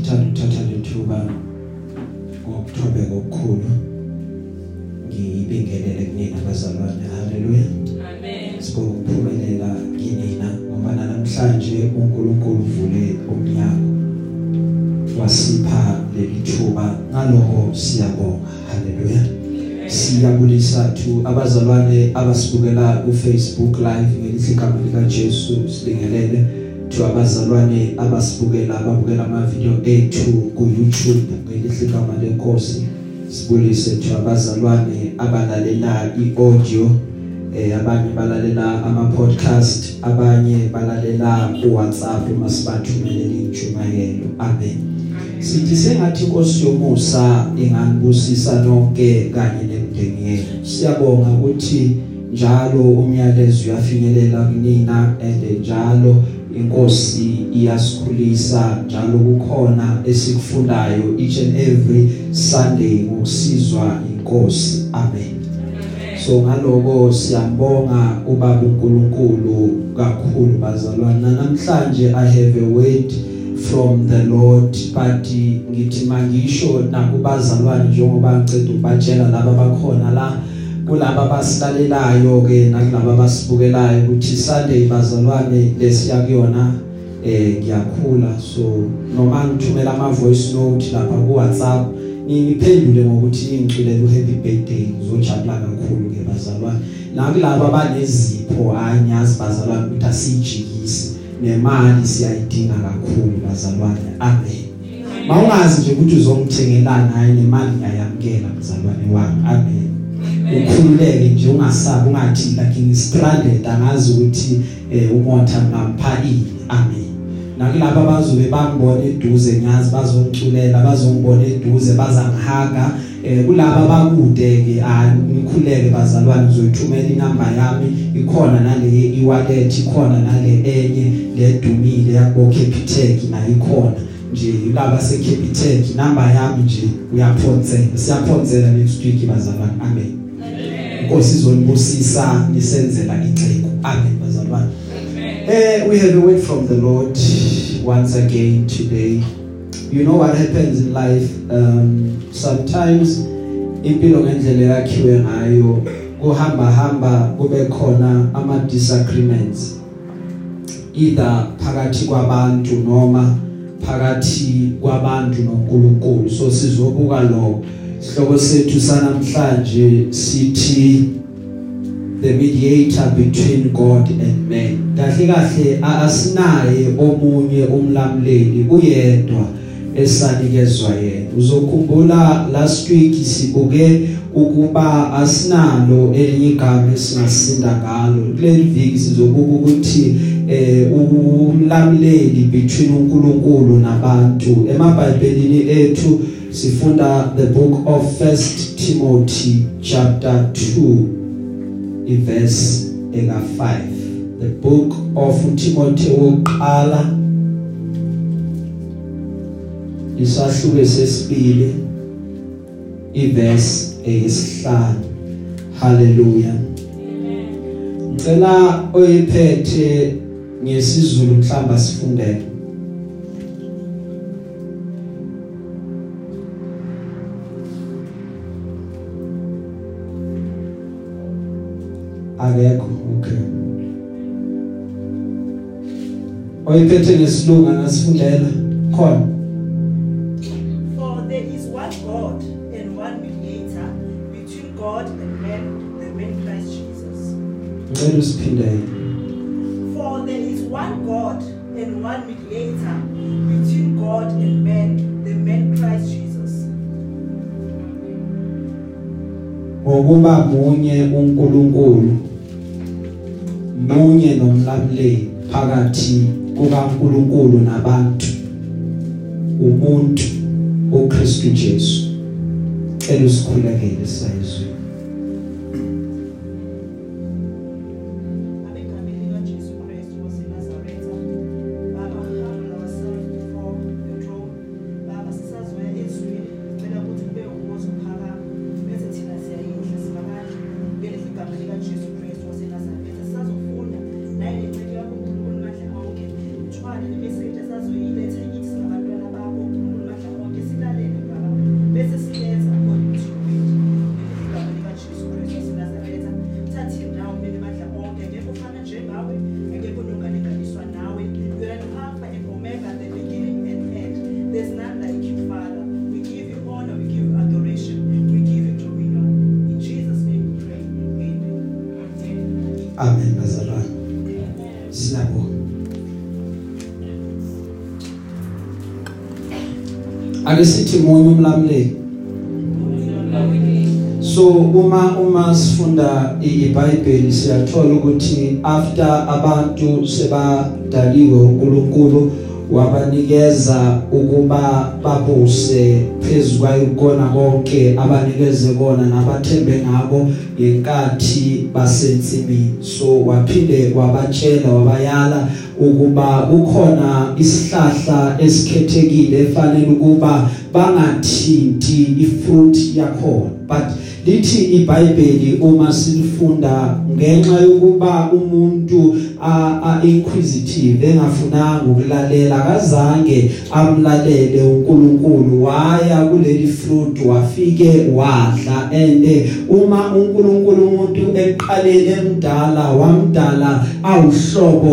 ngithanda ukuthatha lethuba ngokuthobeka okukhulu ngibingelele kunina abazalwane. Haleluya Amen. sibonga ukuphumelela kinina ngoba namhlanje uNkulunkulu uvule umnyango wasipha leli thuba. Ngalokho siyabonga. Haleluya siyabulisa thu abazalwane abasibukela ku Facebook live. Ngelihle igama lika Jesu sibingelele thu abazalwane abasibukela ababukela ama video ethu ku YouTube ngelihle igama lenkosi sibulise thu abazalwane abalalela iaudio eh abanye balalela ama podcast abanye balalela ku WhatsApp masibathumelela injumayelo amen. Sithi sengathi inkosi yomusa inganibusisa nonke kanye nemndeni yenu siyabonga ukuthi njalo umyalezo uyafinyelela kunina and njalo inkosi iyasikhulisa njalo kukhona esikufundayo each and every Sunday ngokusizwa inkosi. Amen. So ngaloko siyambonga ubaba uNkulunkulu kakhulu bazalwane. Namhlanje i have a word from the lord but ngithi mangisho nakubazalwane njengoba ngicela ukubatshela laba bakhona la kulaba basilalelayo ke nakulaba basibukelayo ukuthi Sunday bazalwane lesiyakuyona eh ngiyakhula. So noma ngithumela ama voice note lapha ku WhatsApp ngiphendule ngokuthi ngicilele uhappy birthday ngizojabula kakhulu ke bazalwane. Nakulabo abanezipho anyazi bazalwane ukuthi asijikisi nemali siyayidinga kakhulu bazalwane. Amen. Mawungazi nje ukuthi uzongithengelana hayi nemali ngiyayamkela bazalwane wami. Amen. Ukhululeke nje ungasabi ungathi like ngistranded angazi ukuthi eh, umotha ngampha ini amen. Nakulabo abazobe bangibona eduze ngiyazi bazongiculela bazongibona eduze bazangihaga. Eh kulabo abakude ke ngikhuleke bazalwane ngizothumela inamba yami. Ikhona nale e-wallet ikhona nale enye ledumile yabo Capitec na ikhona nje. Laba se Capitec namba yami nje uyaphonsela siyaphonsela next week bazalwane. Amen. Inkosi izonibusisa nisenzela icebo amen bazalwane. Eh, we have a word from the Lord once again today. You know what happens in life? Um sometimes impilo ngendlela yakhiwe ngayo kuhamba hamba kube khona ama disagreements either phakathi kwabantu noma phakathi kwabantu noNkulunkulu. So sizobuka lo sihloko sethu sanamhlanje sithi the mediator between God and man. Kahle kahle asinaye omunye umlamleli uyedwa esanikezwe yena. Uzokhumbula last week sibuke ukuba asinalo elinye igama esingasinda ngalo. Kuleli viki sizobuka ukuthi eh umlamleli between uNkulunkulu nabantu. Emabhayibhelini ethu sifunda the book of first Timothy chapter 2 iverse eka 5 the book of Timothy wokuqala. Isahluke sesibili iverse eyisihlanu haleluya ngicela oyiphethe ngesizulu mhlamba sifundele akekho okay oyiphethe ngesilunga nasifundela khona For there is one God and one mediator between God and man, the man Christ Jesus. ngicela usiphindele For there is one God and one mediator between God and man, the man Christ Jesus. ngokuba munye uNkulunkulu munye nomlamleli phakathi kukaNkulunkulu nabantu umuntu uKristu Jesu. Cela usikhulekele sayizwe ake sithi munye umlamleli so uma uma sifunda iBhayibheli siyathola ukuthi after abantu sebadaliwe uNkulunkulu wabanikeza ukuba babuse phezukwayo kona konke abanikeze kona nabathembe ngabo yenkathi basensimini. So waphinde wabatshela wabayala ukuba kukhona isihlahla esikhethekile efanele ukuba bangathinti ifruit yakhona. But lithi iBhayibheli uma silifunda ngenxa yokuba umuntu a inquisitive engafunanga ukulalela akazange amlalele uNkulunkulu waya kuleli fruit wafike wadla. And uma uNkulunkulu umuntu eqalele emdala wamdala awuhlobo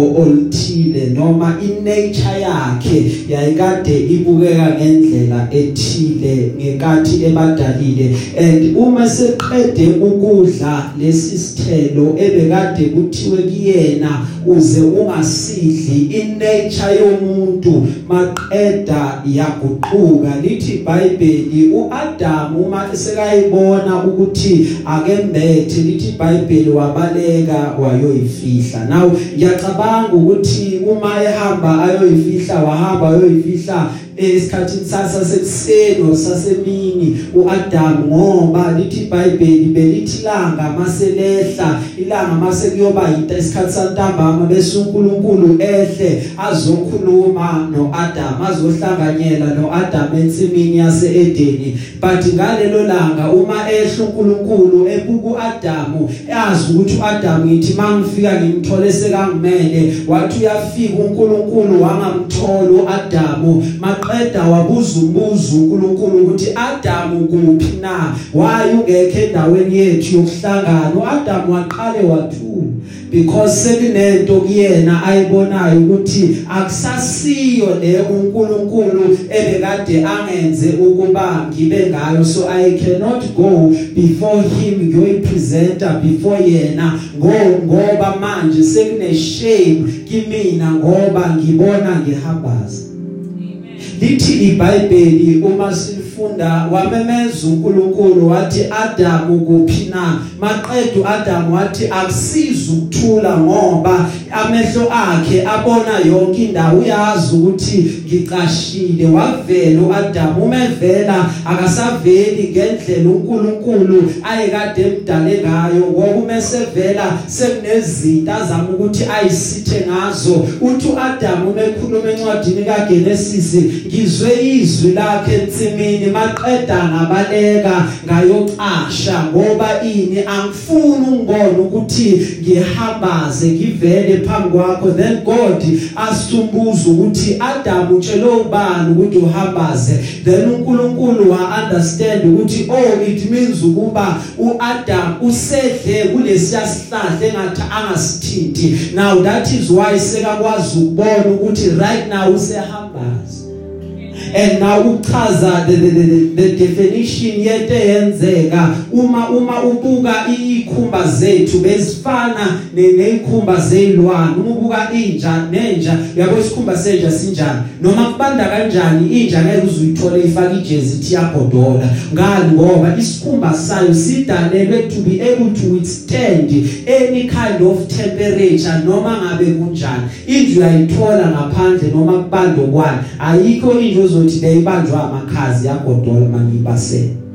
oluthile noma inature yakhe yayikade ibukeka ngendlela ethile ngekathi ebadalile. And uma seqede ukudla lesi sithelo ebekade kuthiwe kuyena uze ungasidli inature yomuntu maqeda yaguquka. Lithi iBhayibheli uAdam uma sekayibona ukuthi akembethe lithi iBhayibheli wabaleka wayoyifihla. Now ngiyacabanga ukuthi uma ehamba ayoyifihla wahamba ayoyifihla esikhathini sasa sekuseni sasemini uAdam ngoba lithi iBhayibheli belithi langa maselehla ilanga mase kuyoba into isikhathi santambama bese uNkulunkulu ehle azokhuluma noAdam azohlanganyela noAdam ensimini yaseEdeni. But ngalelo langa uma ehla uNkulunkulu ebuka uAdam yazi ukuthi uAdam ngithi mangifika ngimthole sekangimele wathi uyafika uNkulunkulu wangamthola uAdam waqeda wabuza umbuzo uNkulunkulu ukuthi Adam kuphi na? Waye ungekho endaweni yethu yokuhlangana? uAdam waqale wathu because sekunento kuyena ayibonayo ukuthi akusasiyo le uNkulunkulu ebekade angenze ukuba ngibe ngayo. So I cannot go before him ngiyoyipresenta before yena. Ngoba manje sekune shame kimina ngoba ngibona ngihambaza. Lithi iBhayibheli uma silifunda wamemeza uNkulunkulu wathi Adam kuphi na? Maqedwe Adam wathi akusiza ukuthula ngoba amehlo akhe abona yonke indawo uyazi ukuthi ngiqashile wavela uAdam umevela akasaveli ngendlela uNkulunkulu ayekade emdale ngayo. Ngoba umesevela sekunezinto azama ukuthi ayisithe ngazo. Uthi uAdam umekhuluma encwadini kaGenesis ngizwe izwi lakhe ensimini maqeda ngabaleka ngayoqasha ngoba ini angifuni ungibone ukuthi ngihambaze ngivele phambi kwakho. Then God asumbuza ukuthi Adam utshele ubani ukuthi uhambaze? Then uNkulunkulu wa understand ukuthi oh it means ukuba uAdam usedle kulesiya sihlahla engathi angasithinti. Now that is why sekakwazi ukubona ukuthi right now usehambaza and now uchaza the, the, the, the definition yento eyenzeka uma uma ubuka ikhumba zethu bezifana nezikhumba zezilwane uma ubuka inja nenja uyabo isikhumba senja sinjani? Noma kubanda kanjani inja ngeke uzuyithola ifaka ijezi ithi yagodola ngani? Ngoba isikhumba sayo sidalelwe to be able to withstand any kind of temperature noma ngabe kunjani. Inja uyayithola ngaphandle noma kubanda kwani ayikho inja ozothi leyibanjwa amakhazi yagodola manibasela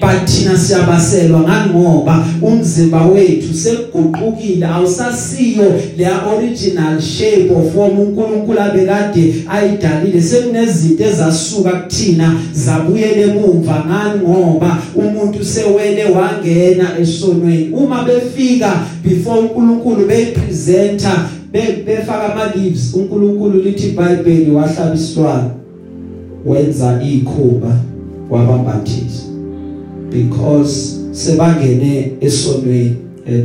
but thina siyabaselwa ngani ngoba umzimba wethu sekuguqukile awusasiyo le original shape of form uNkulunkulu abekade ayidalile. Sekunezinto ezasuka kuthina zabuyele emumva ngani ngoba umuntu sewele wangena esonweni. Uma befika before uNkulunkulu beyipresenta befaka ama leaves uNkulunkulu lithi iBhayibheli wahlaba iswana wenza ikhumba wabambathisa because sebangene esonweni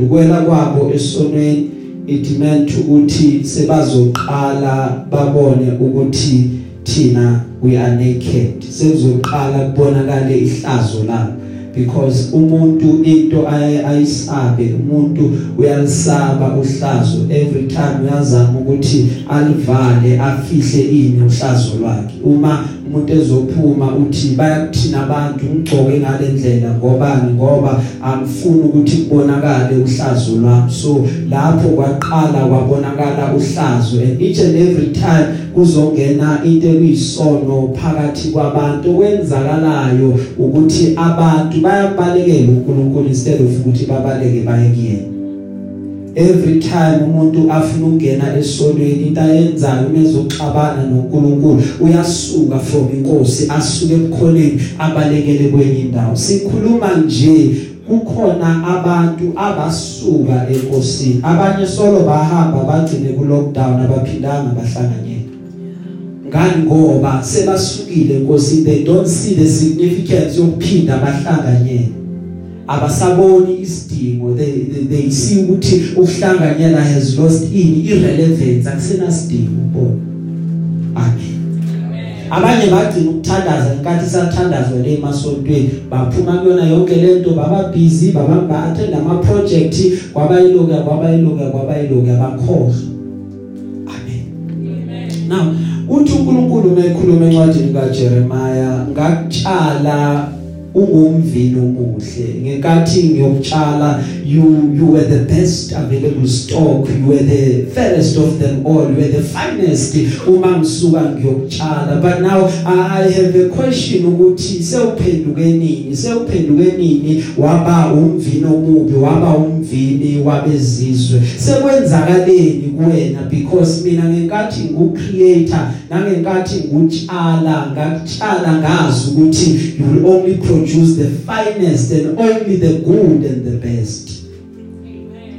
ukwela kwabo esonweni it meant ukuthi sebazoqala babone ukuthi thina we are naked. Sekuzoqala kubonakala ihlazo labo. Because umuntu into ayisabe umuntu uyalisaba uhlazo. Every time uyazama ukuthi alivale afihle ini uhlazo lwakhe. Uma umuntu ezophuma uthi bayakuthina abantu ungcoke ngalendlela ngobani? Ngoba angifuni ukuthi kubonakale uhlazo lwami. So lapho kwaqala kwabonakala uhlazo and each and every time kuzongena into ekuyisono phakathi kwabantu okwenzakalayo ukuthi abantu bayabalekela uNkulunkulu instead of ukuthi babaleke baye kuyena. Every time umuntu afuna ukungena esonweni into ayenzayo umezoxabana noNkulunkulu uyasuka from inkosi asuke ebukholeni abalekele kwenye indawo. Sikhuluma nje kukhona abantu abasuka enkosini. Abanye solo bahamba bagcine ku lockdown abaphindanga bahlanganyela ngani ngoba sebasukile enkosini they don't see the significance yokuphinda bahlanganyela abasaboni isidingo. They, they, they see ukuthi ukuhlanganyela has lost in irrelevance. Akusena sidingo ubona amen. Abanye bagcina ukuthandaza inkathi sathandazwa le masontweni baphuma kuyona yonke lento baba busy baba attend ama project kwabayiloka kwabayiloka kwabayiloka bakhohlwa amen. Amen. Now uthi uNkulunkulu mekhuluma encwadini kaJeremiah ngakutshala ungumvini omuhle. Ngenkathi ngiyokutshala you you were the best available stock. You were the fairest of them all. You were the finest. Uma ngisuka ngiyokutshala but now i have a question ukuthi sewuphenduke nini? Sewuphenduke nini? Waba umvini omubi waba umvini wabezizwe. Sekwenzakaleni kuwena? Because mina ngenkathi ngucreator nangenkathi ngutshala ngakutshala ngazi ukuthi you will only produce the finest and only the good and the best.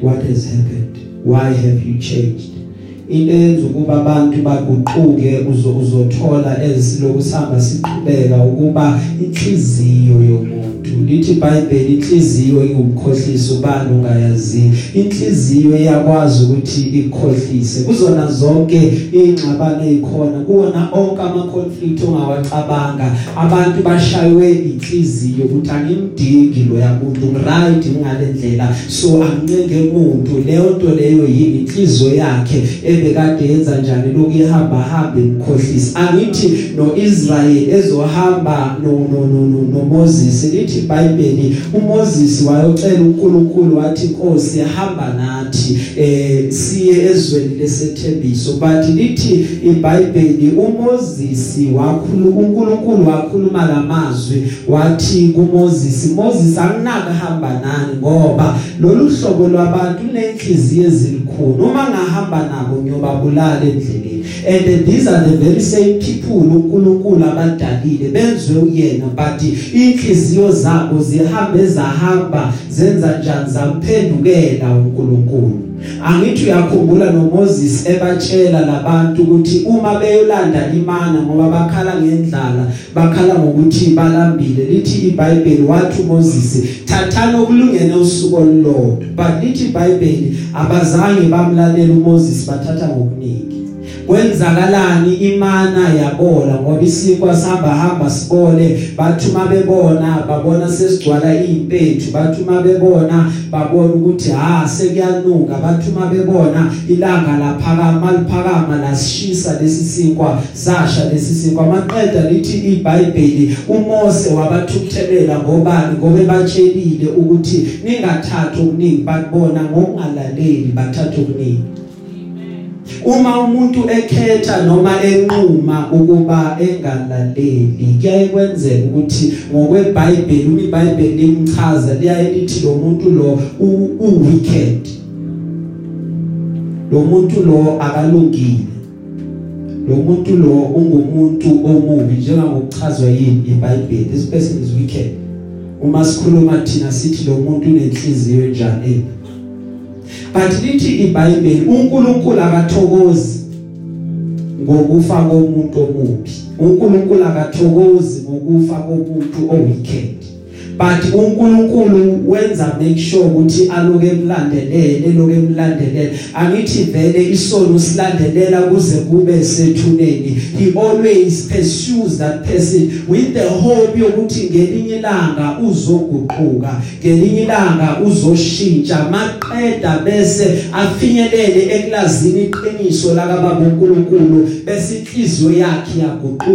What has happened? Why have you changed? Into enza ukuba abantu baguquke uzothola ezilokusihamba siqhubeka ukuba inhliziyo yomuntu lithi iBhayibheli inhliziyo ingumkhohlisi ubani ungayazi inhliziyo iyakwazi ukuthi ikhohlise kuzona zonke ingxabano ezikhona kuona onke ama conflict ongawacabanga abantu bashaywe inhliziyo ukuthi angimdingi lo yamuntu right ngalendlela so angincenge umuntu leyo nto leyo yini inhliziyo yakhe ebekade yenza njani lokhu ihamba hamba emkhohlisa angithi noIsrael ezohamba no no no no Moses lithi iBhayibheli uMoses wayocela uNkulunkulu wathi Nkosi hamba nathi eh siye ezweni lesethembiso. But lithi iBhayibheli uMoses wakhuluma uNkulunkulu wakhuluma lamazwi wathi kuMoses Moses anginaka hamba nani ngoba lolu hlobo lwabantu nenhliziyo ezilikhulu uma ngahamba nabo ngiyobabulala endleleni. And these are the very same people uNkulunkulu abadalile benzwe uyena but inhliziyo zabo zihambe zahamba zenza njani? Zamphendukela uNkulunkulu. Angithi uyakhumbula noMoses ebatshela labantu ukuthi uma beyolanda imana ngoba bakhala ngendlala bakhala ngokuthi balambile lithi iBhayibheli wathi uMoses thathana okulungene usuku olulodwa. But lithi iBhayibheli abazange bamlalela uMoses bathatha ngokuningi kwenzakalani imana yabola ngoba isikwa sihamba hamba sibole bathuma bebona babona sesigcwala impethu bathuma bebona babona ukuthi ha sekuyanuka. Bathuma bebona ilanga laphakama liphakama lasishisa lesisinkwa sasha lesisinkwa maqeda lithi iBhayibheli uMose wabathukuthelela ngobani? Ngoba batshelile ukuthi ningathatha okuningi. Babona ngokungalaleli bathatha okuningi. Uma umuntu ekhetha noma enquma ukuba engalaleli kuyaye kwenzeka ukuthi ngokweBhayibheli uma iBhayibheli limchaza liyaye lithi lo muntu lo u wicked lo muntu lo akalungile. Lo muntu lo ungumuntu omubi njengokuchazwa yini iBhayibheli this person is wicked. Uma sikhuluma thina sithi lo muntu unenhliziyo enjani? But lithi iBhayibheli uNkulunkulu akathokozi ngokufa komuntu omubi uNkulunkulu akathokozi ngokufa komuntu owicked but uNkulunkulu wenza make sure ukuthi aloke emlandelele eloke emlandelele. Angithi vele isono silandelela kuze kube sethuneni. He always pursues that person with the hope yokuthi ngelinye ilanga uzoguquka ngelinye ilanga uzoshintsha. Maqeda bese afinyelele ekulazini iqiniso la kababa uNkulunkulu bese inhliziyo yakhe yaguquka.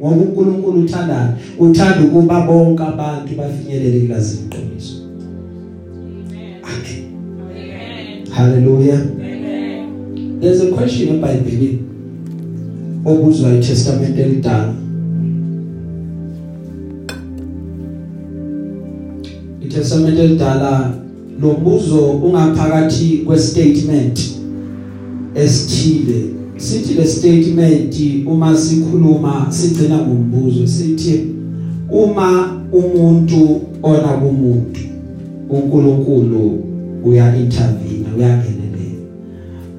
Ngoba uNkulunkulu uthandana uthanda ukuba bonke abantu bafinyelele ekulazini iqiniso. Amen. Amen hallelujah. Amen. There's a question eBhayibhelini obuzwa iTestament elidala. iTestament elidala lo mbuzo ungaphakathi kwestatement esithile. Sithi le statement uma sikhuluma sigcina ngombuzo sithi uma umuntu ona kumuntu uNkulunkulu uya intervene uyangenelela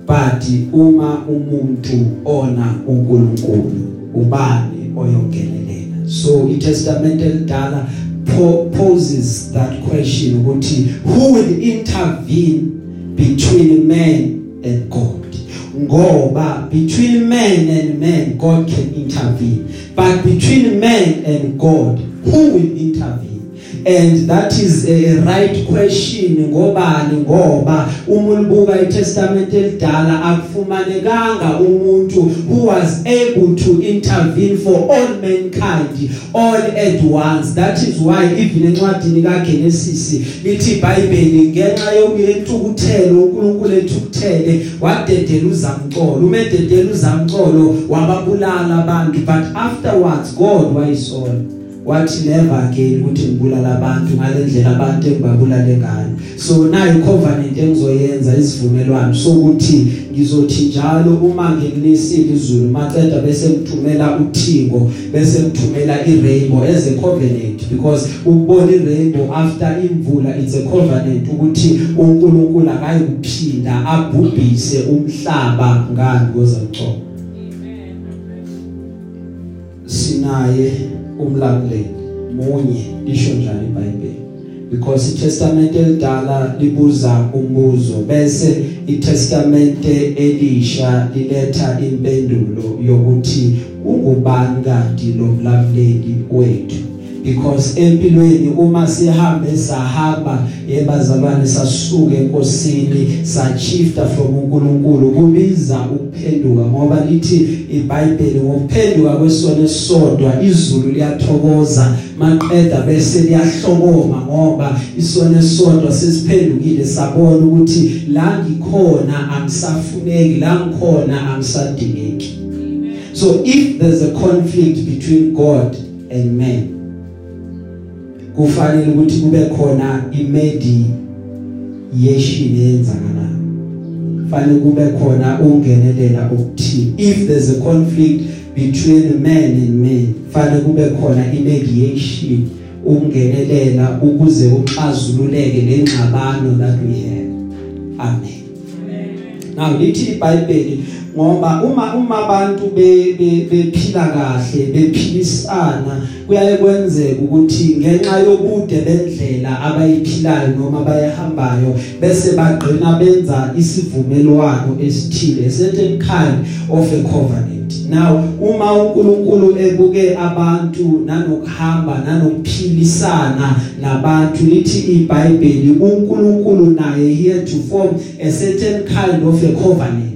but uma umuntu ona uNkulunkulu ubani oyongenelela so iTestament elidala poses that question ukuthi who will intervene between man and God? Ngoba between man and man God can intervene. But between man and God who will intervene? And that is a right question. Ngobani? Ngoba uma ulibuka iTestament elidala akufumanekanga umuntu who was able to intervene for all mankind all at once. That is why even encwadini kaGenesis lithi iBhayibheli ngenxa yokuyentukuthelo uNkulunkulu ethukuthele wadedela uzamcolo. Umededela uzamcolo wababulala abantu but afterwards God wayisola wathi never again ukuthi ngibulala abantu ngalendlela abantu engibabulale ngayo. So nayo covenant engizoyenza isivumelwano sokuthi ngizothi njalo uma ngilinisile izulu maceda bese ngithumela uthingo bese ngithumela irainbow as a covenant because ukubona irainbow after imvula it's a covenant ukuthi uNkulunkulu akayikuphinda abhubhise umhlaba ngani kozamxoxa sinaye. Umlamuleli munye lisho njani iBhayibheli. Because iTestament elidala libuza umbuzo bese iTestament elisha liletha impendulo yokuthi ungubani kanti lo mlamuleli wethu? Because empilweni uma sihambe sahamba yebazalwane sasuke enkosini sachifta from uNkulunkulu kubiza ukuphenduka ngoba lithi iBhayibheli ngokuphenduka kwesono esodwa izulu liyathokoza maqeda bese liyahlokoma ngoba isono esodwa sesiphendukile sabona ukuthi la ngikhona angisafuneki la ngikhona angisadingeki. So if there's a conflict between God and man kufanele ukuthi kube khona imediation eyenzakalayo fanele kube khona ungenelela okuthile. If there's a conflict between man and man fanele kube khona imediation ungenelela ukuze uxazululeke lengxabano that we have. Amen. Now lithi iBhayibheli ngoba uma uma abantu bephila kahle bephilisana kuyaye kwenzeka ukuthi ngenxa yobude bendlela abayiphilayo noma bayihambayo bese bagcina benza isivumelwano esithile certain kind of a covenant. Now uma uNkulunkulu ebuke abantu nanokuhamba nanokuphilisana nabantu lithi iBhayibheli uNkulunkulu naye here to form a certain kind of a covenant.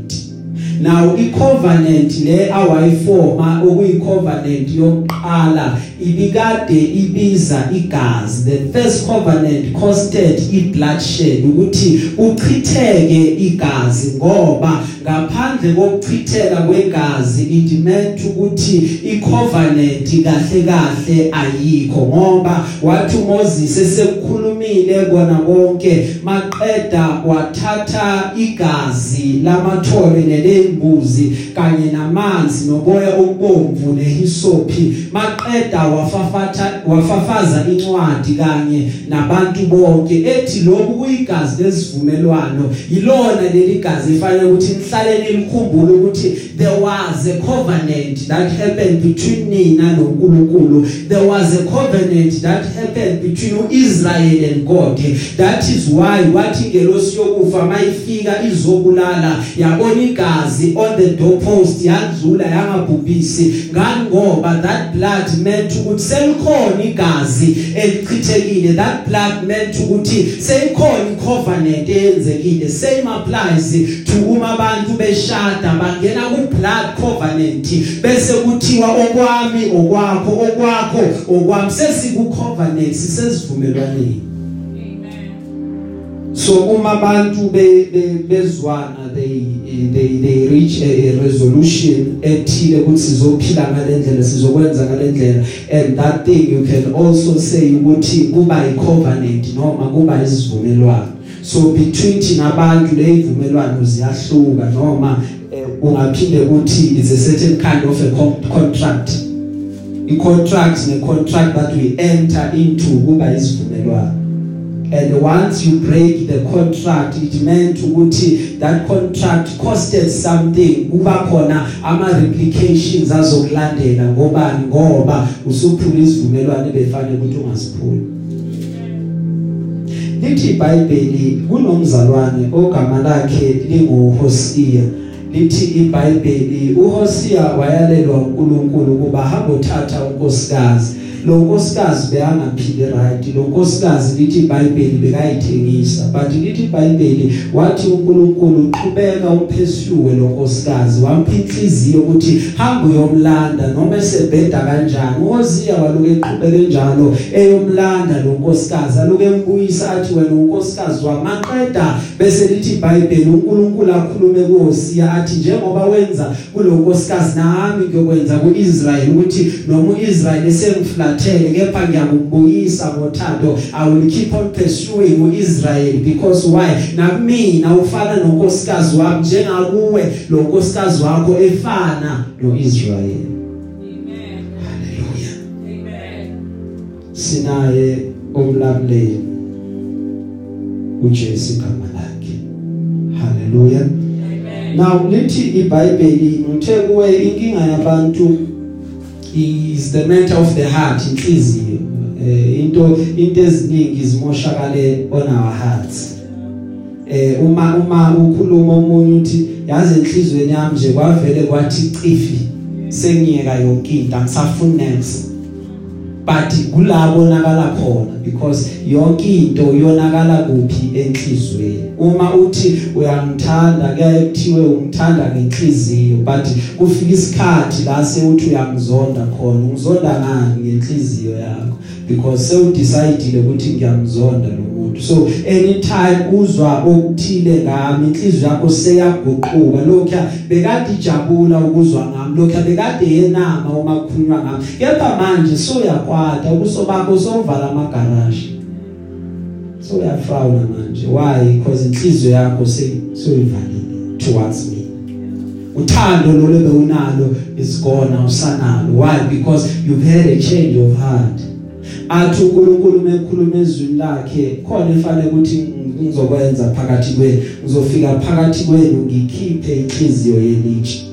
Now icovenant le awayifoma okuyicovenant yokuqala ibikade ibiza igazi. The first covenant costed ibloodshed ukuthi uchitheke igazi ngoba ngaphandle kokuchitheka kwegazi it meant ukuthi icovenant kahle kahle ayikho ngoba wathi Moses esekukhulumile kona konke maqeda wathatha igazi lamathole nele sembuzi kanye namanzi noboya obomvu nehisopi maqeda wafafatha wafafaza incwadi kanye nabantu bonke ethi lokhu kuyigazi lesivumelwano. Yilona leli gazi ifanele ukuthi nihlale nilikhumbule ukuthi there was a covenant that happened between nina noNkulunkulu. There was a covenant that happened between Israel and God. That is why wathi ngelosi yokufa mayifika izobulala yabona igazi. On the doorpost yadlula yangabhubhisi. Ngani? Ngoba that blood meant ukuthi selikhona igazi elichithekile that blood meant ukuthi seyikhona icovenant eyenzekile same applies to uma abantu beshada bangena ku blood covenant bese kuthiwa okwami okwakho okwakho okwami. Sesiku covenant sisesivumelwaneni so uma abantu bezwana they they they reach a, resolution ethile ukuthi sizophila ngalendlela sizokwenza ngalendlela. And that thing you can also say ukuthi kuba i covenant noma kuba isivumelwano. So between thina abantu lezivumelwano ziyahluka noma ungaphinde uthi is a certain kind of a contract. I contract ne contract that we enter into kuba isivumelwano. And once you break the contract it meant ukuthi that contract costed something. Kuba khona ama replications azokulandela ngoba ngoba usuphula isivumelwano befanele ukuthi ungasiphuli lithi iBhayibheli kunomzalwane ogama lakhe linguHosea lithi iBhayibheli uHosea wayalelwa uNkulunkulu kuba hamba uthatha unkosikazi. Lo nkosikazi beyangaphili right lo nkosikazi lithi iBhayibheli bekayithengisa but lithi iBhayibheli wathi uNkulunkulu uqhubeka umpheshuwe lo nkosikazi wampha inhliziyo ukuthi hamba uyomlanda noma esebheda kanjani. uHosea waluke eqhubeke njalo eyomlanda lo nkosikazi aluke embuyisa athi wena unkosikazi wamaqeda. Bese lithi iBhayibheli uNkulunkulu akhulume kuHosea athi njengoba wenza kulo nkosikazi nami ngiyokwenza kuIsrael ukuthi noma uIsrael esengifla ngiflathele kepha ngiyakubuyisa ngothando. I will keep on pursuing uIsrael because why? Nakumina ufana nonkosikazi wami njengakuwe lo nkosikazi wakho efana noIsrael. Amen haleluya amen sinaye omlamleli uJesu igama lakhe. Haleluya amen now lithi iBhayibheli ngithe kuwe inkinga yabantu is the matter of the heart inhliziyo. Eh into into eziningi zimoshakale on our hearts. Eh uma uma ukhuluma umunye uthi yazi enhlizweni yami nje kwavele kwathi cifi sengiyeka yonke into angisafuni next. But kulabo nakala khona because yonke into yonakala kuphi enhlizweni. Uma uthi uyangithanda kuyaye kuthiwe ungithanda ngenhliziyo but kufika isikhathi la sewuthi uyangizonda khona ungizonda ngani ngenhliziyo yakho? Because sewu decide ukuthi ngiyamzonda lo muntu. So anytime uzwa okuthile ngami inhliziyo yakho seyaguquka lokho bekade ijabula ukuzwa ngami lokho bekade yenama uma kukhulunywa ngami. Kepha manje soyakwata ubuso bakho sovala amagaraji so uyafrawula manje. Why? Because inhliziyo yakho seyivalile towards me. Uthando lolebe unalo is gone awusanalo. Why? Because you've had a change of heart. Athi uNkulunkulu mekhuluma ezwini lakhe khona efanele ukuthi ngizokwenza phakathi kwenu. Ngizofika phakathi kwenu ngikhiphe inhliziyo yelitshe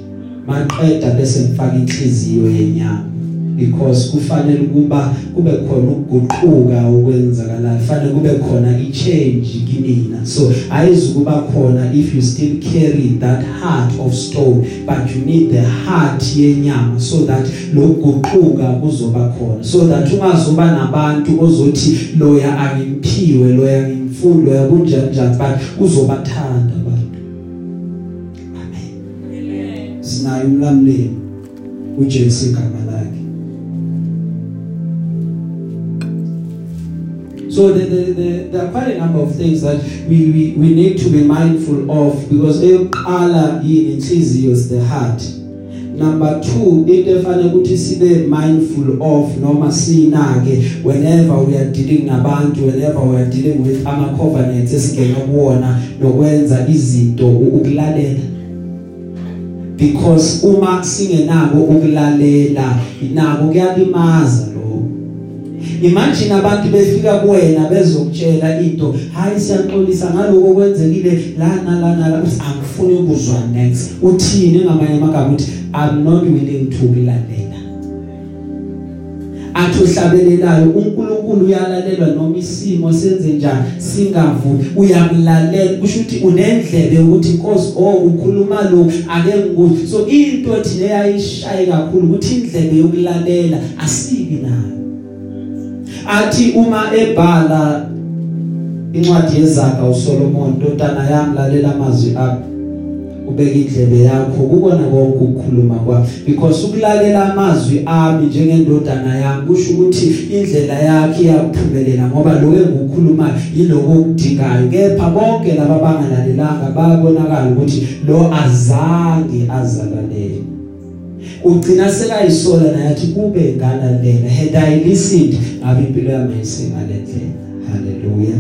maqeda bese ngifaka inhliziyo yenyama. Because kufanele kuba kube khona ukuguquka okwenzakalayo kufanele kube khona i-change kimina so ayizukuba khona if you still carry that heart of stone but you need the heart yenyama so that lokuguquka kuzoba khona. So that ungazoba nabantu ozothi loya angimpiwe loya ngimfuni loya kunjani njani but uzobathanda abantu. Amen. Amen. Sinayo umlamleli uJesu igama So the, the, the, there are quite a number of things that we, we, we need to be mindful of because eyokuqala yini inhliziyo is the heart. Number 2 into efanele ukuthi sibe mindful of noma sinake whenever we are dealing nabantu whenever we are dealing with ama covenants esingena kuwona nokwenza izinto ukulalela because uma singenako ukulalela inako kuyalimaza lokho imagine abantu befika kuwena bezokutshela into. Hayi siyaxolisa ngaloko kwenzekile lana lana la uthi angifuni ukuzwa next. Uthini ngamanye amagama? Uthi i'm not willing to ukulalela athi uhlabelelayo uNkulunkulu uyalalelwa noma isimo senze njani? Singavu uyamlalela kusho ukuthi unendlebe ukuthi inkosi oh ukhuluma lo ake ngikuthi so into ethi leyayishaye kakhulu ukuthi indlebe yokulalela asibi nayo. Athi uma ebhala incwadi yezaga uSolomon ntotana yami lalela amazwi akho ubeka indlebe yakho kubona konke ukukhuluma kwami because ukulalela amazwi ami njengendodana yami kusho ukuthi indlela yakhe iyaphumelela ngoba lo engukhuluma yiloko okudingayo. Kepha bonke laba bangalalelanga bayabonakala ukuthi lo azange azalalele. Ugcina sekayisola naye athi kube ngalalela had i listened ngabe impilo yami ayisengalendlela haleluya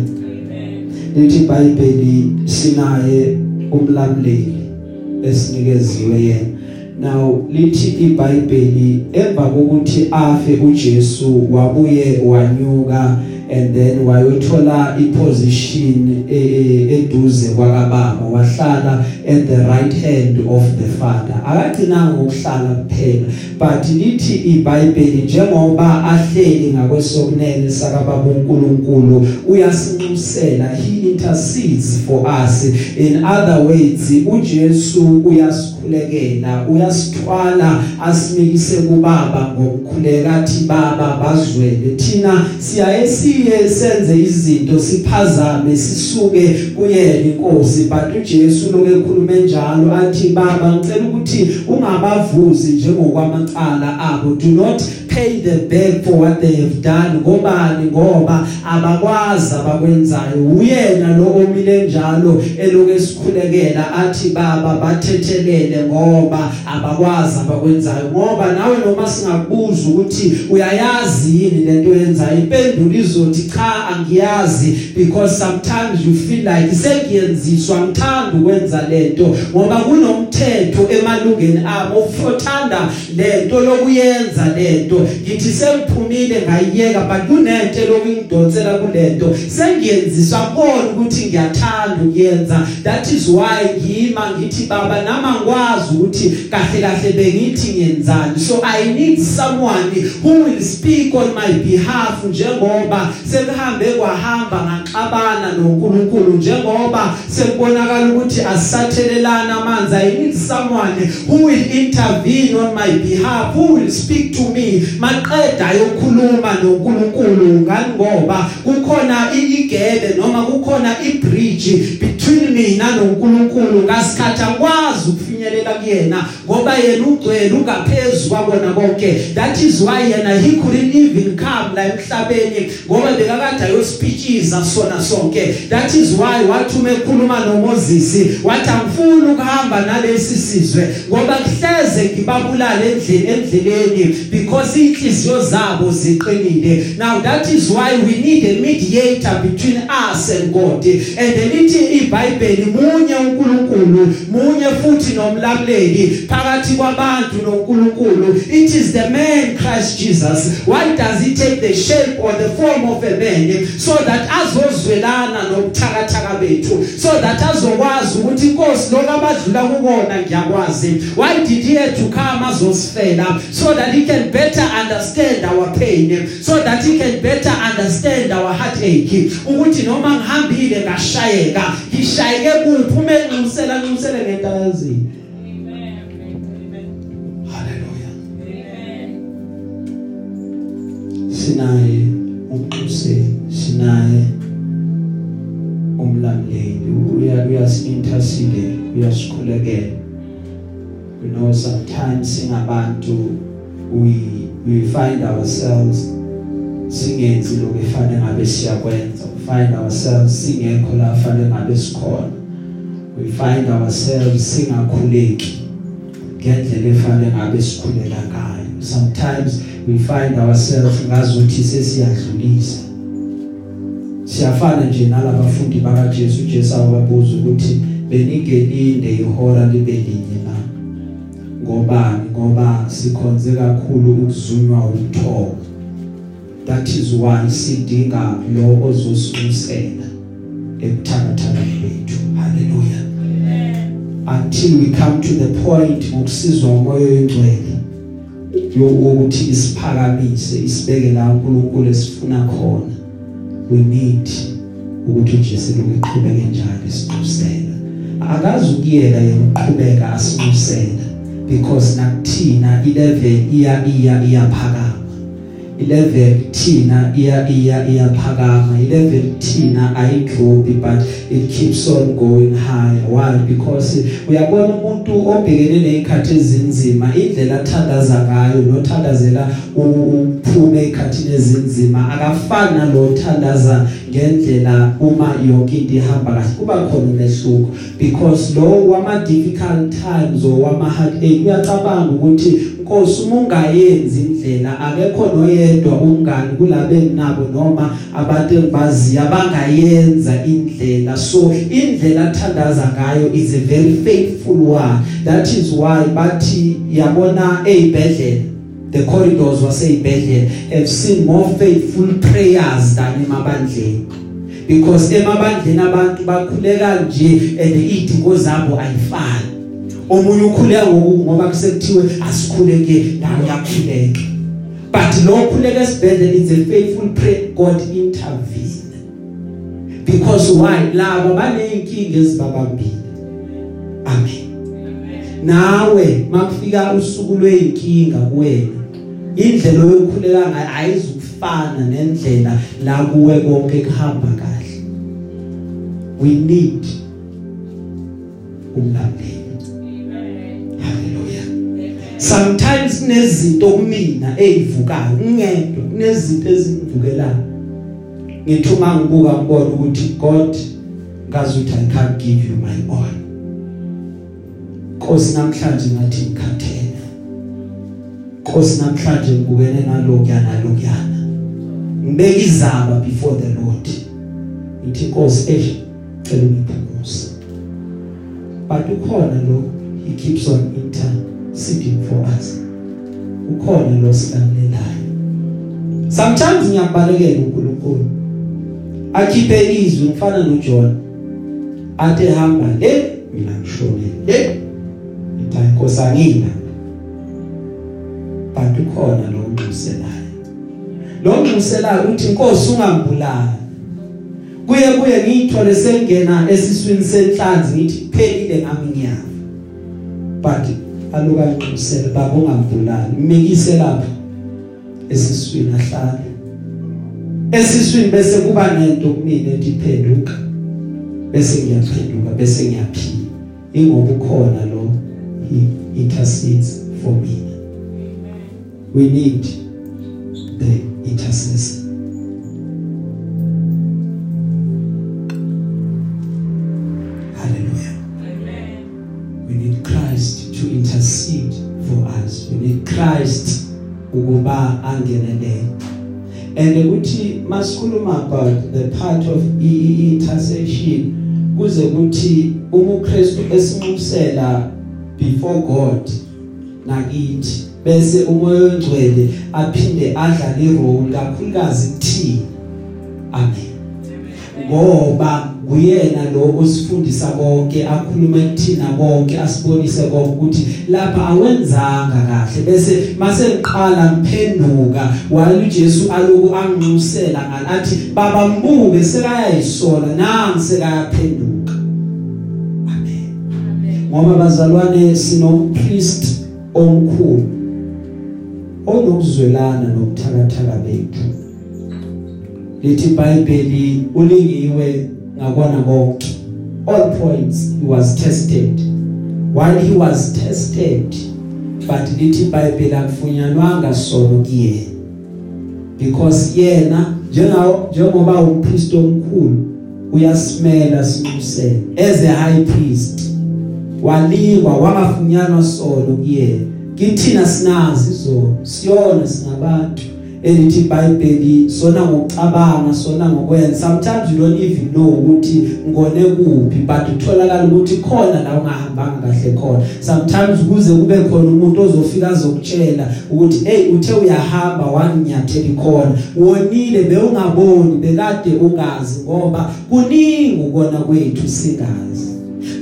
lithi iBhayibheli sinaye umlamleli esinikeziwe yena. Now lithi iBhayibheli emva kokuthi afe uJesu wabuye wanyuka. And then wayothola iposition eduze kwakababa. Wahlala at the right hand of the father. Akagcinanga ukuhlala kuphela but lithi iBhayibheli njengoba ahleli ngakwesokunene sakababa uNkulunkulu uyasinxusela he intercedes for us. In other words uJesu uyasikhulekela uyasithwala asimikise kubaba ngokukhuleka athi baba bazwele. Thina siyaye siye senze izinto siphazame sisuke kuyena inkosi but uJesu loke ekhuluma njalo athi baba ngicela ukuthi ungabavuzi njengokwamacala abo. Do not pay the back for what they have done. Ngobani? Ngoba abakwazi abakwenzayo. Uyena lo omile njalo eloke esikhulekela athi baba bathethelele ngoba abakwazi abakwenzayo. Ngoba nawe noma singakubuza ukuthi uyayazi yini lento yenzayo impendulo izothi cha angiyazi because sometimes you feel like sengiyenziswa ngithanda ukwenza lento ngoba kunomthetho emalungeni abo. Ufothanda lento lokuyenza lento ngithi sengiphumile ngayiyeka but kunento lokungidonsela kulento sengiyenziswa kubona ukuthi ngiyathanda ukuyenza that is why ngima ngithi baba nama ngikwazi ukuthi kahle kahle bengithi ngiyenzani so i need someone who will speak on my behalf njengoba sekuhambe kwahamba ngaxabana noNkulunkulu njengoba sekubonakala ukuthi asathelelana amanzi. I need someone who will intervene on my behalf who will speak to me maqeda yokukhuluma noNkulunkulu ngani ngoba kukhona igebe noma kukhona ibridge between mina noNkulunkulu ngasikhathi angikwazi ukufinyelela kuyena ngoba yena ugcwele ungaphezulu kwabona konke that is why yena he couldn't even come la emhlabeni ngoba bekakade ayospeechiza sona sonke. That is why wathi uma ekhuluma noMoses wathi angifuni ukuhamba nalesi sizwe ngoba kuhleze ngibabulala endleleni endleleni because inhliziyo zabo ziqinile. Now that is why we need a mediator between us and God. And lithi iBhayibheli munye uNkulunkulu munye futhi nomlamleli phakathi kwabantu noNkulunkulu. It is the man Christ Jesus. Why does he take the shape or the form of a man? So that azozwelana nobuthakathaka bethu so that azokwazi ukuthi inkosi lokho abadlula kubona ngiyakwazi. Why did he have to come azosifela? So that he can better understand our pain so that he can better understand our heartache. Ukuthi noma ngihambile ngashayeka ngishayeke kuphi uma enxusela nxusele ngentalazini Amen. haleluya Amen. sinaye umquseli sinaye umlamleli uya uyasintercede uyasikhulekela you know sometimes singabantu we we find ourselves singenzi lokho efanele ngabe siyakwenza we find ourselves singekho la fanele ngabe sikhona we find ourselves singakhuleki ngendlela efanele ngabe sikhulela ngayo. Sometimes we find ourselves ngazuthi sesiyadlulisa. Siyafana nje nalabafundi bakaJesu. uJesu ababuza ukuthi beningelinde ihora libe linye na? Ngobani? Ngoba sikhonze kakhulu ukuzunywa umthobo that is why sidinga lo ozosiqusela ebuthakathaka bethu. Haleluya until we come to the point ngokusizwa umoya oyingcwele yokuthi isiphakamise isibeke la uNkulunkulu esifuna khona. We need ukuthi uJesu lokuqhubeka njalo isiqhubela akazi ukuyeka yena uqhubeka asiqhubela because nakuthina ilevel iya iya iyaphakama ilevel thina iya iya iyaphakama ilevel thina ayidropi but it keeps on going higher. Why? Because uyabona umuntu obhekene nezikhathi ezinzima indlela athandaza ngayo nothandazela uphume ezikhathini ezinzima akafani nalothandaza ngendlela uma yonke into ihamba kahle. Kuba khona umehluko because lo wama difficult times or wama heartache uyacabanga ukuthi Nkosi uma ungayenzi indlela akekho noyedwa umngani kulabe nabo noma abantu engibaziya abangayenza indlela. So indlela athandaza ngayo is a very faithful one. That is why bathi yabona ezibhedlela the corridors waseyibhedlela have seen more faithful prayers than emabandleni. Because emabandleni abantu bakhuleka nje and idingo zabo ayifani. Omunye ukhuleka ngoba kusekuthiwe asikhuleke nawe uyakhuleka but lo khuleka esibhedlela is a faithful prayer. God intervene because why? Labo baneyinkinga ezibabambile. Amen. Nawe makufika usuku lweyinkinga kuwena indlela yokukhuleka ngayo ayizukufana nendlela la kuwe konke kuhamba kahle. We need umlandeli sometimes nezinto kumina ezivukayo ngedwa kunezinto ezingivukelayo ngithi uma ngibuka ngibona ukuthi God ngazi ukuthi I can't give you my all. Nkosi namhlanje ngathi ngikhathele. Nkosi namhlanje ngibukene nalokuyana nalokuyana. Ngibeka izaba before the Lord. Ngithi Nkosi eh cela ungiphumuze. But ukhona lo he keeps on interceding for us. Ukhona lo silalelayo sometimes ngiyabalekela uNkulunkulu. Akhiphe izwi ngifana noJohn. Athe hamba le mina ngishone le. Inkosi angina. Bantu khona lo nguselayo lo nguselayo uthi inkosi ungambulali. Kuye kuye ngiyithole sengena esiswini senhlanzi ngithi phelile ngami ngiyafa but aluka nqusela baba ungambulali mmekise lapha esiswini ahlala esiswini bese kuba nento kumina ethi phenduka. Bese ngiyaphenduka bese ngiyaphila. Ingoba ukhona lo he intercedes for me. We need the intercessor. Ukuba angenele and ukuthi masikhuluma about the part of intercession kuze kuthi umuKristu esinxusela before God nakithi bese umoya ongcwele aphinde adlale irole kakhulukazi kuthina amen. Ngoba kuyena lo osifundisa konke akhuluma kuthina konke asibonise konke ukuthi lapha awenzanga kahle. Bese mase ngiqala ngiphenduka wali uJesu aloku anginxusela ngani athi baba mbuke sekayayisola nangi sekayaphenduka. Amen. Ngoba bazalwane sinompriest omkhulu onokuzwelana nokuthakathaka bethu. Lithi iBhayibheli ulingiwe ngakona konke. All points he was tested. While he was tested but lithi iBhayibheli akufunyanwanga sono kuyena. Because yena njengawo njengoba umpriest omkhulu uyasimela sinxusele as a high priest. Walikwa wangafunyanwa sono kuyena. Kithina sinazi izono siyona singabantu. Elithi iBhayibheli sona ngokucabanga sona ngokwenza. Sometimes you don't even know ukuthi ngone kuphi but utholakala ukuthi khona la ungahambanga kahle khona. Sometimes kuze kube khona umuntu ozofika azokutshela ukuthi hey uthe uyahamba wanginyatheli khona wonile bewungaboni bekade ungazi ngoba kuningi ukona kwethu singazi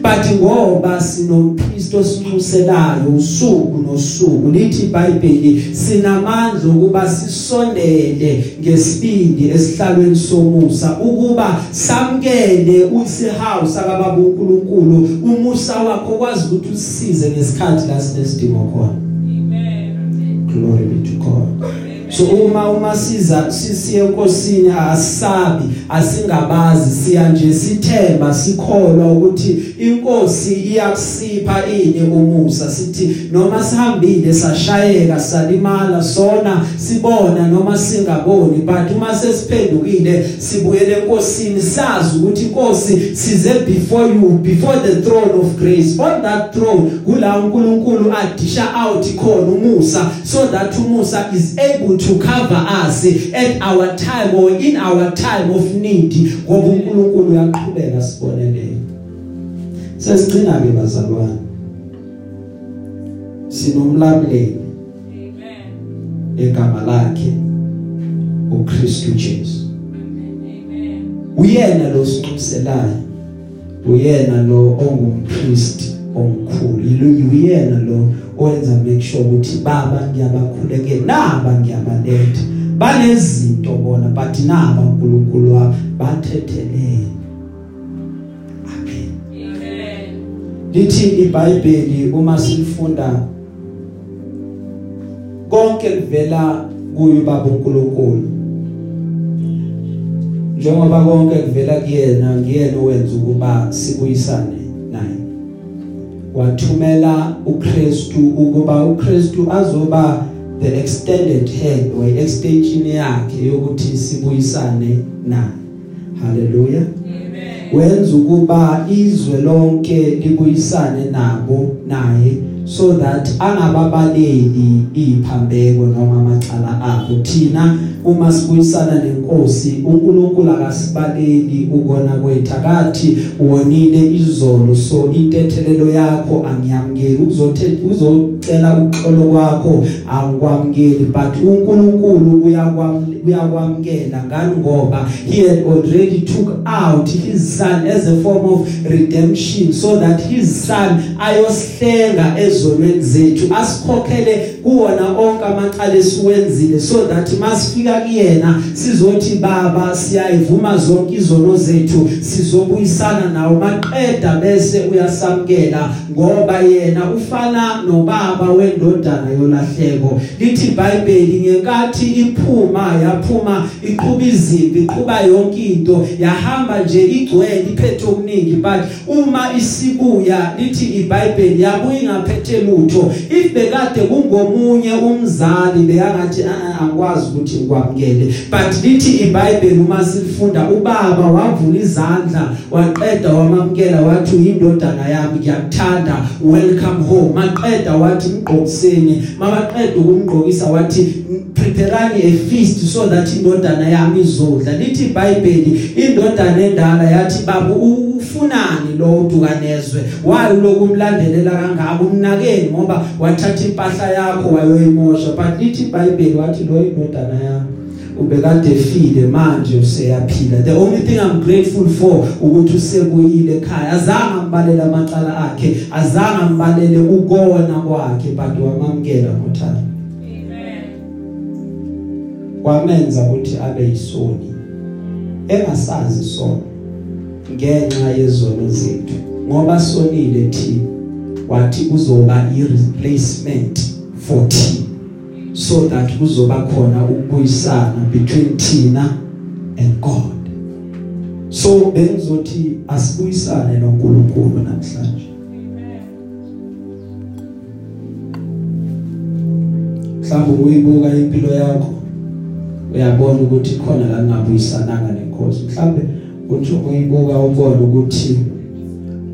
but ngoba sinompriest osinxuselayo usuku nosuku lithi iBhayibheli sinamandla ukuba sisondele ngesibindi esihlalweni somusa ukuba samkele usihawu sakababa uNkulunkulu umusa wakho kwazi ukuthi usisize ngesikhathi la sinesidingo khona Amen. glory be to God so uma uma siza sisiye enkosini asabi asingabazi siya nje sithemba sikholwa ukuthi inkosi iyakusipha ini umusa. Sithi noma sihambile sashayeka salimala sona sibona noma singaboni but uma sesiphendukile sibuyele enkosini sazi ukuthi inkosi size before you before the throne of grace. On that throne kula uNkulunkulu adisha out khona umusa so that umusa is able to cover us at our time or in our time of need. Ngoba uNkulunkulu uyaqhubeka sibonelele sesigcina ke bazalwane. Sinomlamleli Amen. egama lakhe uKristu Jesu. Amen. uyena lo sinxuselayo uyena lo ongumpriest omkhulu. Uyena lo owenza make sure ukuthi baba ngiyabakhulekela naba ngiyabaletha. Banezinto bona but naba uNkulunkulu wabo bathethelele. Amen. Amen. lithi iBhayibheli uma silifunda konke kuvela kuye baba uNkulunkulu. Njengoba konke kuvela kuyena ngiyena owenza ukuba sibuyisane. Wathumela uKristu ukuba uKristu azoba the extended hand or extension yakhe yokuthi sibuyisane naye haleluya Amen. wenza ukuba izwe lonke libuyisane nabo naye so that angababaleli iphambeko noma amacala abo thina uma sibuyisana nenkosi uNkulunkulu akasibaleli ukona kwethu akathi wonile izolo so intethelelo yakho angiyamukeli. Uzothe uzocela uxolo kwakho angikwamukeli. But uNkulunkulu uyakwamukela ngani ngoba he had already took out his son as a form of redemption so that his son ayosihlenga ezonweni zethu asikhokhele kuwona onke amaqala esiwenzile so that masifika kuyena sizothi baba siyayivuma zonke izono zethu sizobuyisana nawo maqeda bese uyasamkela ngoba yena ufana nobaba wendodana yolahleko. Lithi iBhayibheli ngenkathi iphuma yaphuma iqhuba izimpi iqhuba yonke into yahamba nje igcwele iphethe okuningi but uma isibuya lithi iBhayibheli yabuya ingaphethe lutho. If bekade kungomunye umzali beyangathi angikwazi ukuthi ngikwamukele. But lithi iBhayibheli uma silifunda ubaba wavula izandla waqeda wamamkela wathi uyindodana yami ngiyakuthanda welcome home. Maqeda wathi mgqokiseni mabaqeda ukumgqokisa wathi preparani a feast so that indodana yami izodla. Lithi iBhayibheli indodana endala yathi baba ufunani lo udukanezwe wayo lokumlandelela kangaka umnakeni ngoba wathatha impahla yakho wayoyimosha but lithi iBhayibheli wathi lo indodana yami ubekade efile manje useyaphila. The only thing i'm grateful for ukuthi usekuyile ekhaya. Azange ambalele amacala akhe azange ambalele ukona kwakhe but wamamkela ngothando. Amen. kwamenza ukuthi abe yisoni engasazi sono ngenxa yezono zethu. Ngoba sonile thina wathi kuzoba i-replacement for thina so that kuzoba khona ukubuyisana between thina and God. So bengizothi asibuyisane noNkulunkulu namhlanje. Mhlawumbe uyibuka impilo yakho uyabona ukuthi khona la ningabuyisananga nenkosi. Mhlawumbe uthi uyibuka ubone ukuthi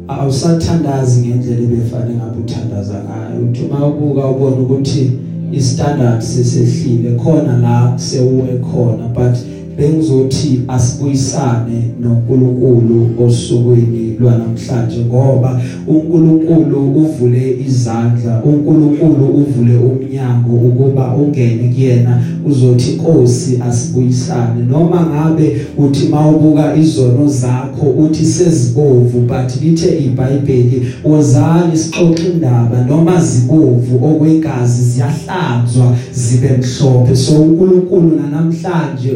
awusathandazi ngendlela ebefanele ngabe uthandaza ngayo. Uthi uma ubuka ubone ukuthi istandard sesehlile khona la sewuwe khona but bengizothi asibuyisane noNkulunkulu osukwini lwanamhlanje ngoba uNkulunkulu uvule izandla uNkulunkulu uvule umnyango ukuba ungene kuyena. Uzothi Nkosi asibuyisane. Noma ngabe uthi mawubuka izono zakho uthi sezibovu but lithe iBhayibheli wozani sixoxe indaba noma zibovu okwegazi ziyahlanzwa zibe mhlophe. So uNkulunkulu namhlanje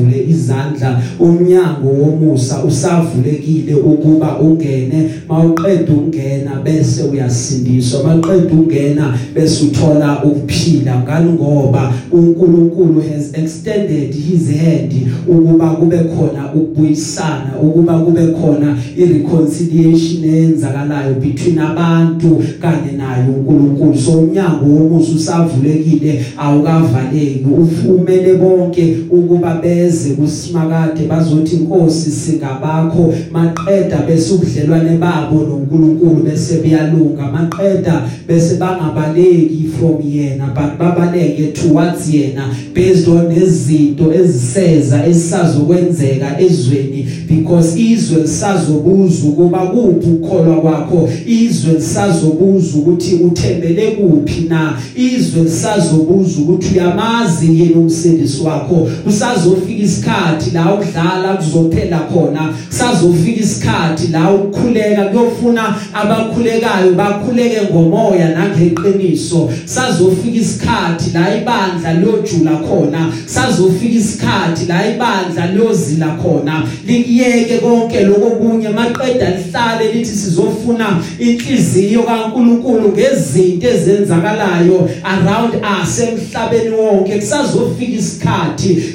usavule izandla. Umnyango womusa usavulekile ukuba ungene. Mawuqeda ungena bese uyasindiswa. Maqeda ungena bese uthola ukuphila ngani ngoba uNkulunkulu has extended his hand ukuba kube khona ukubuyisana ukuba kube khona ireconciliation eyenzakalayo between abantu kanye naye uNkulunkulu. So umnyango womusa usavulekile awukavaleki. Ufumele bonke ukuba beze kusimakade bazothi inkosi singabakho. Maqeda bese ubudlelwane babo noNkulunkulu bese buyalunga maqeda bese bangabaleki from yena but babaleke towards yena based on izinto eziseza esisazokwenzeka ezweni. Because izwe lisazobuza ukuba kuphi ukukholwa kwakho. Izwe lisazobuza ukuthi uthembele kuphi na. Izwe lisazobuza ukuthi uyamazi yini umsindisi wakho. Usazofika isikhathi la ukudlala kuzophela khona. Kusazofika isikhathi la ukukhuleka kuyofuna abakhulekayo bakhuleke ngomoya nangeqiniso. Sazofika isikhathi la ibandla liyojula khona. Sazofika isikhathi la ibandla liyozila khona. Likiyeke konke lokunye maqeda lihlale lithi sizofuna inhliziyo kaNkuluNkulu ngezinto ezenzakalayo around us emhlabeni wonke. Kusazofika isikhathi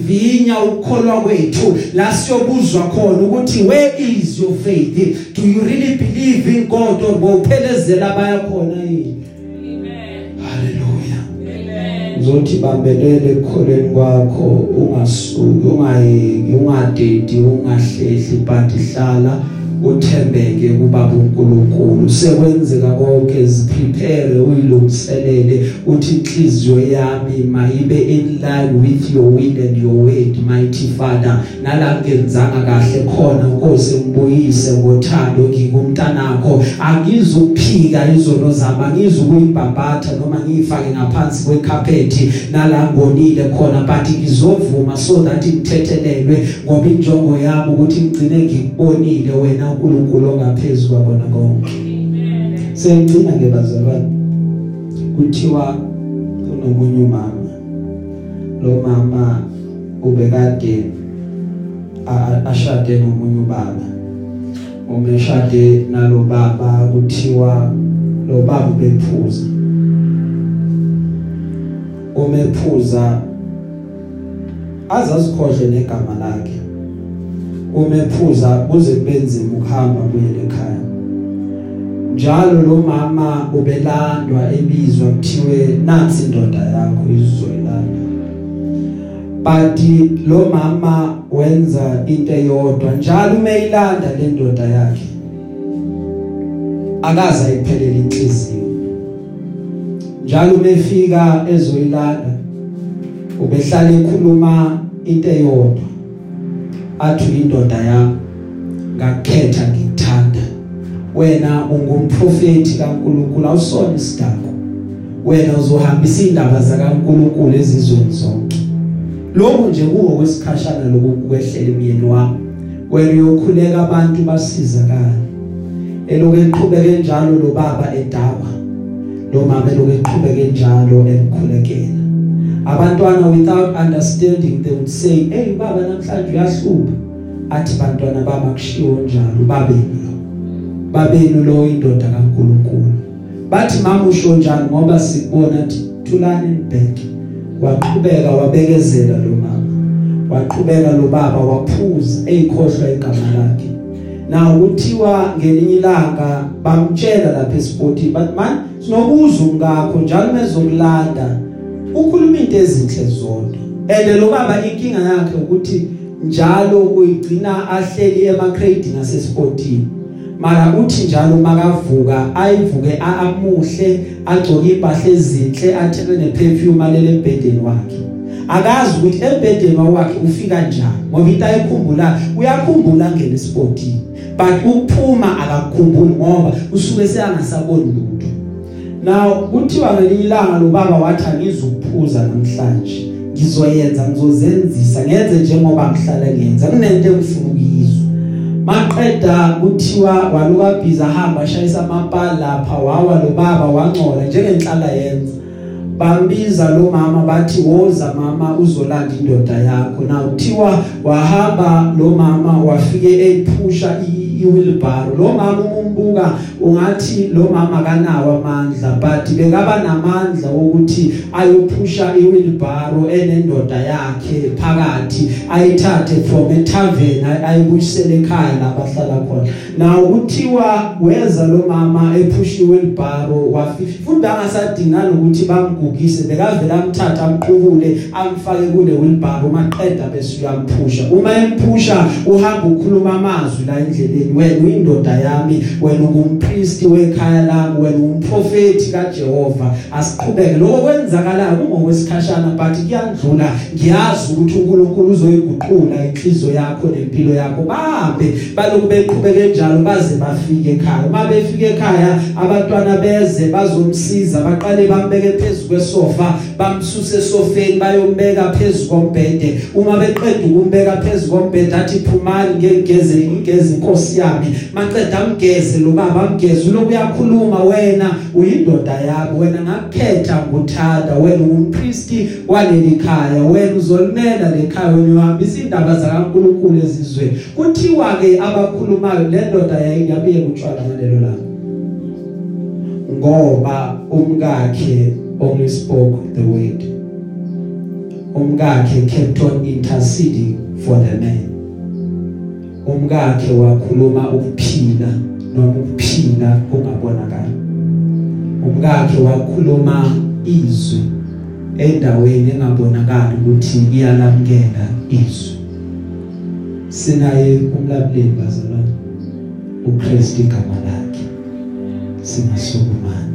esiyovivinya ukukholwa kwethu. La siyobuzwa khona ukuthi where is your faith? Do you really believe in God? Or bophelezela baya khona yini? Amen. haleluya Amen. uzothi bambelele ekukholeni kwakho ungasuki ungayeki ungadedi ungahlehli but hlala uthembeke kubaba uNkulunkulu. Sekwenzeka konke ziprepare uyilungiselele uthi inhliziyo yami mayibe in line with your will and your word mighty father. Nala ngenzanga kahle khona Nkosi ngibuyise ngothando ngikumntanakho angizuphika izono zami angizukuyibhabhatha noma ngifake ngaphansi kwecarpet nala ngonile khona but ngizovuma so that ngithethelelwe ngoba injongo yami ukuthi ngigcine ngikubonile wena uNkulunkulu ongaphezulu kwabona konke. Amen. sengcina ke bazalwane kuthiwa kunomunye umama. Lo mama ubekade ashade nomunye ubaba. Umeshade nalo baba kuthiwa lo baba bephuza umephuza azasikhohle negama lakhe. Umephuza kuze kubenzima ukuhamba kuyele ekhaya njalo lo mama ubelandwa ebizwa kuthiwe nansi indoda yakho izoyilanda but lo mama wenza into eyodwa njalo umeyilanda le ndoda yakhe akaza ayiphelele inhliziyo. Njalo umefika ezoyilanda ubehlala ekhuluma into eyodwa. Athi indoda yami ngakhetha ngikuthanda wena ungumprofeti kaNkuluNkulu awusona isidako wena uzohambisa indaba zakaNkuluNkulu ezizweni zonke. Lokho nje kuwo kwesikhashana lokukwehlela imiyeni wami. Wena uyokhuleka abantu basizakala eloku eqhubeke njalo lo baba edaba lo mama eloku eqhubeke njalo emkhulekela abantwana without understanding they would say hey baba namhlanje uyahlupa athi bantwana baba kushiwo njalo babeni lo. Babeni lo indoda kaNkuluNkulu. Bathi mama usho njani? Ngoba sikubona thulani nibheke waqhubeka wabekezela lo mama. Waqhubeka lo baba waphuza eyikhohlwa igama lakhe. Na kuthiwa ngelinye ilanga bamtshela lapha esporti but man sinobuza ngakho njalo mezokulanda. Ukhuluma into ezinhle zodwa and lo baba inkinga yakhe ukuthi njalo kuyigcina ahleli emagrade nasesportini mara uthi njalo makavuka ayivuke amuhle agcoke impahla ezinhle athele neperfume alele embedeni wakhe. Akazi ukuthi embedeni wakhe ufika njani ngoba into ayikhumbula uyakhumbula ngene sportini but ukuphuma akakukhumbuli ngoba usuke seyangasaboni lutho. Now kuthiwa ngelinye ilanga lo baba wathi angizukuphuza namhlanje. Ngizoyenza ngizozenzisa ngenze njengoba ngihlala ngenza kunento engifuna ukuyizwa. Maqeda kuthiwa waluka bhiza hamba shayisa amapala lapha wawa lo baba wangcola njengenhlala yenza. Bambiza lo mama bathi woza mama uzolanda indoda yakho. Na uthiwa wahamba lo mama wafike ephusha iwheelbarrow lo mama umbuka ungathi lo mama kanawo amandla but bekaba namandla wokuthi ayophusha iwheelbarrow enendoda yakhe phakathi ayithathe from a tavern ayibuyisele ekhaya labahlala khona. Na uthiwa weza lo mama ephusha iwheelbarrow wafika futhi angasadinga ukuthi bamgugise bekavela amthatha amqubule amfake kule wheelbarrow maqeda bese uyamphusha uma emphusha uhamba ukhuluma amazwi la endleleni. Wena uyindoda yami wena ungumpriest wekhaya lami wena umprofeti kaJehova. Asiqhubeke. Lokho kwenzakalayo kungokwesikhashana but kuyandlula. Ngiyazi ukuthi uNkulunkulu uzoyiguqula inhliziyo yakho nempilo yakho. Bahambe baloku beqhubeke njalo. Baze bafike ekhaya. Uma befike ekhaya abantwana beze bazomsiza baqale bambeke phezulu kwesofa bamsuse esofeni bayombeka phezulu kombhede. Uma beqeda ukumbeka phezulu kombhede athi phumani ngegeze ingeze inkosi yami. Maqeda amgeze lo baba amgeze. Lo uyakhuluma wena uyindoda yami wena ngakukhetha nguthanda wena ungumpriesti waleli khaya wena uzolimela lekhaya wena uhambisa indaba zakaNkuluNkulu ezizweni. Kuthiwa ke abakhulumayo le ndoda yayiyabiye kutshwala ngalelo langa. Ngoba umkakhe only spoke the word. Umkakhe kept on interceding for the man. Umkakhe wakhuluma ukuphila noma ukuphila ongabonakala umkakhe wakhuluma izwi endaweni engabonakali ukuthi iyalamkela izwi. Sinaye umlabuleli bazalwane uChrist igama lakhe. Singasukumana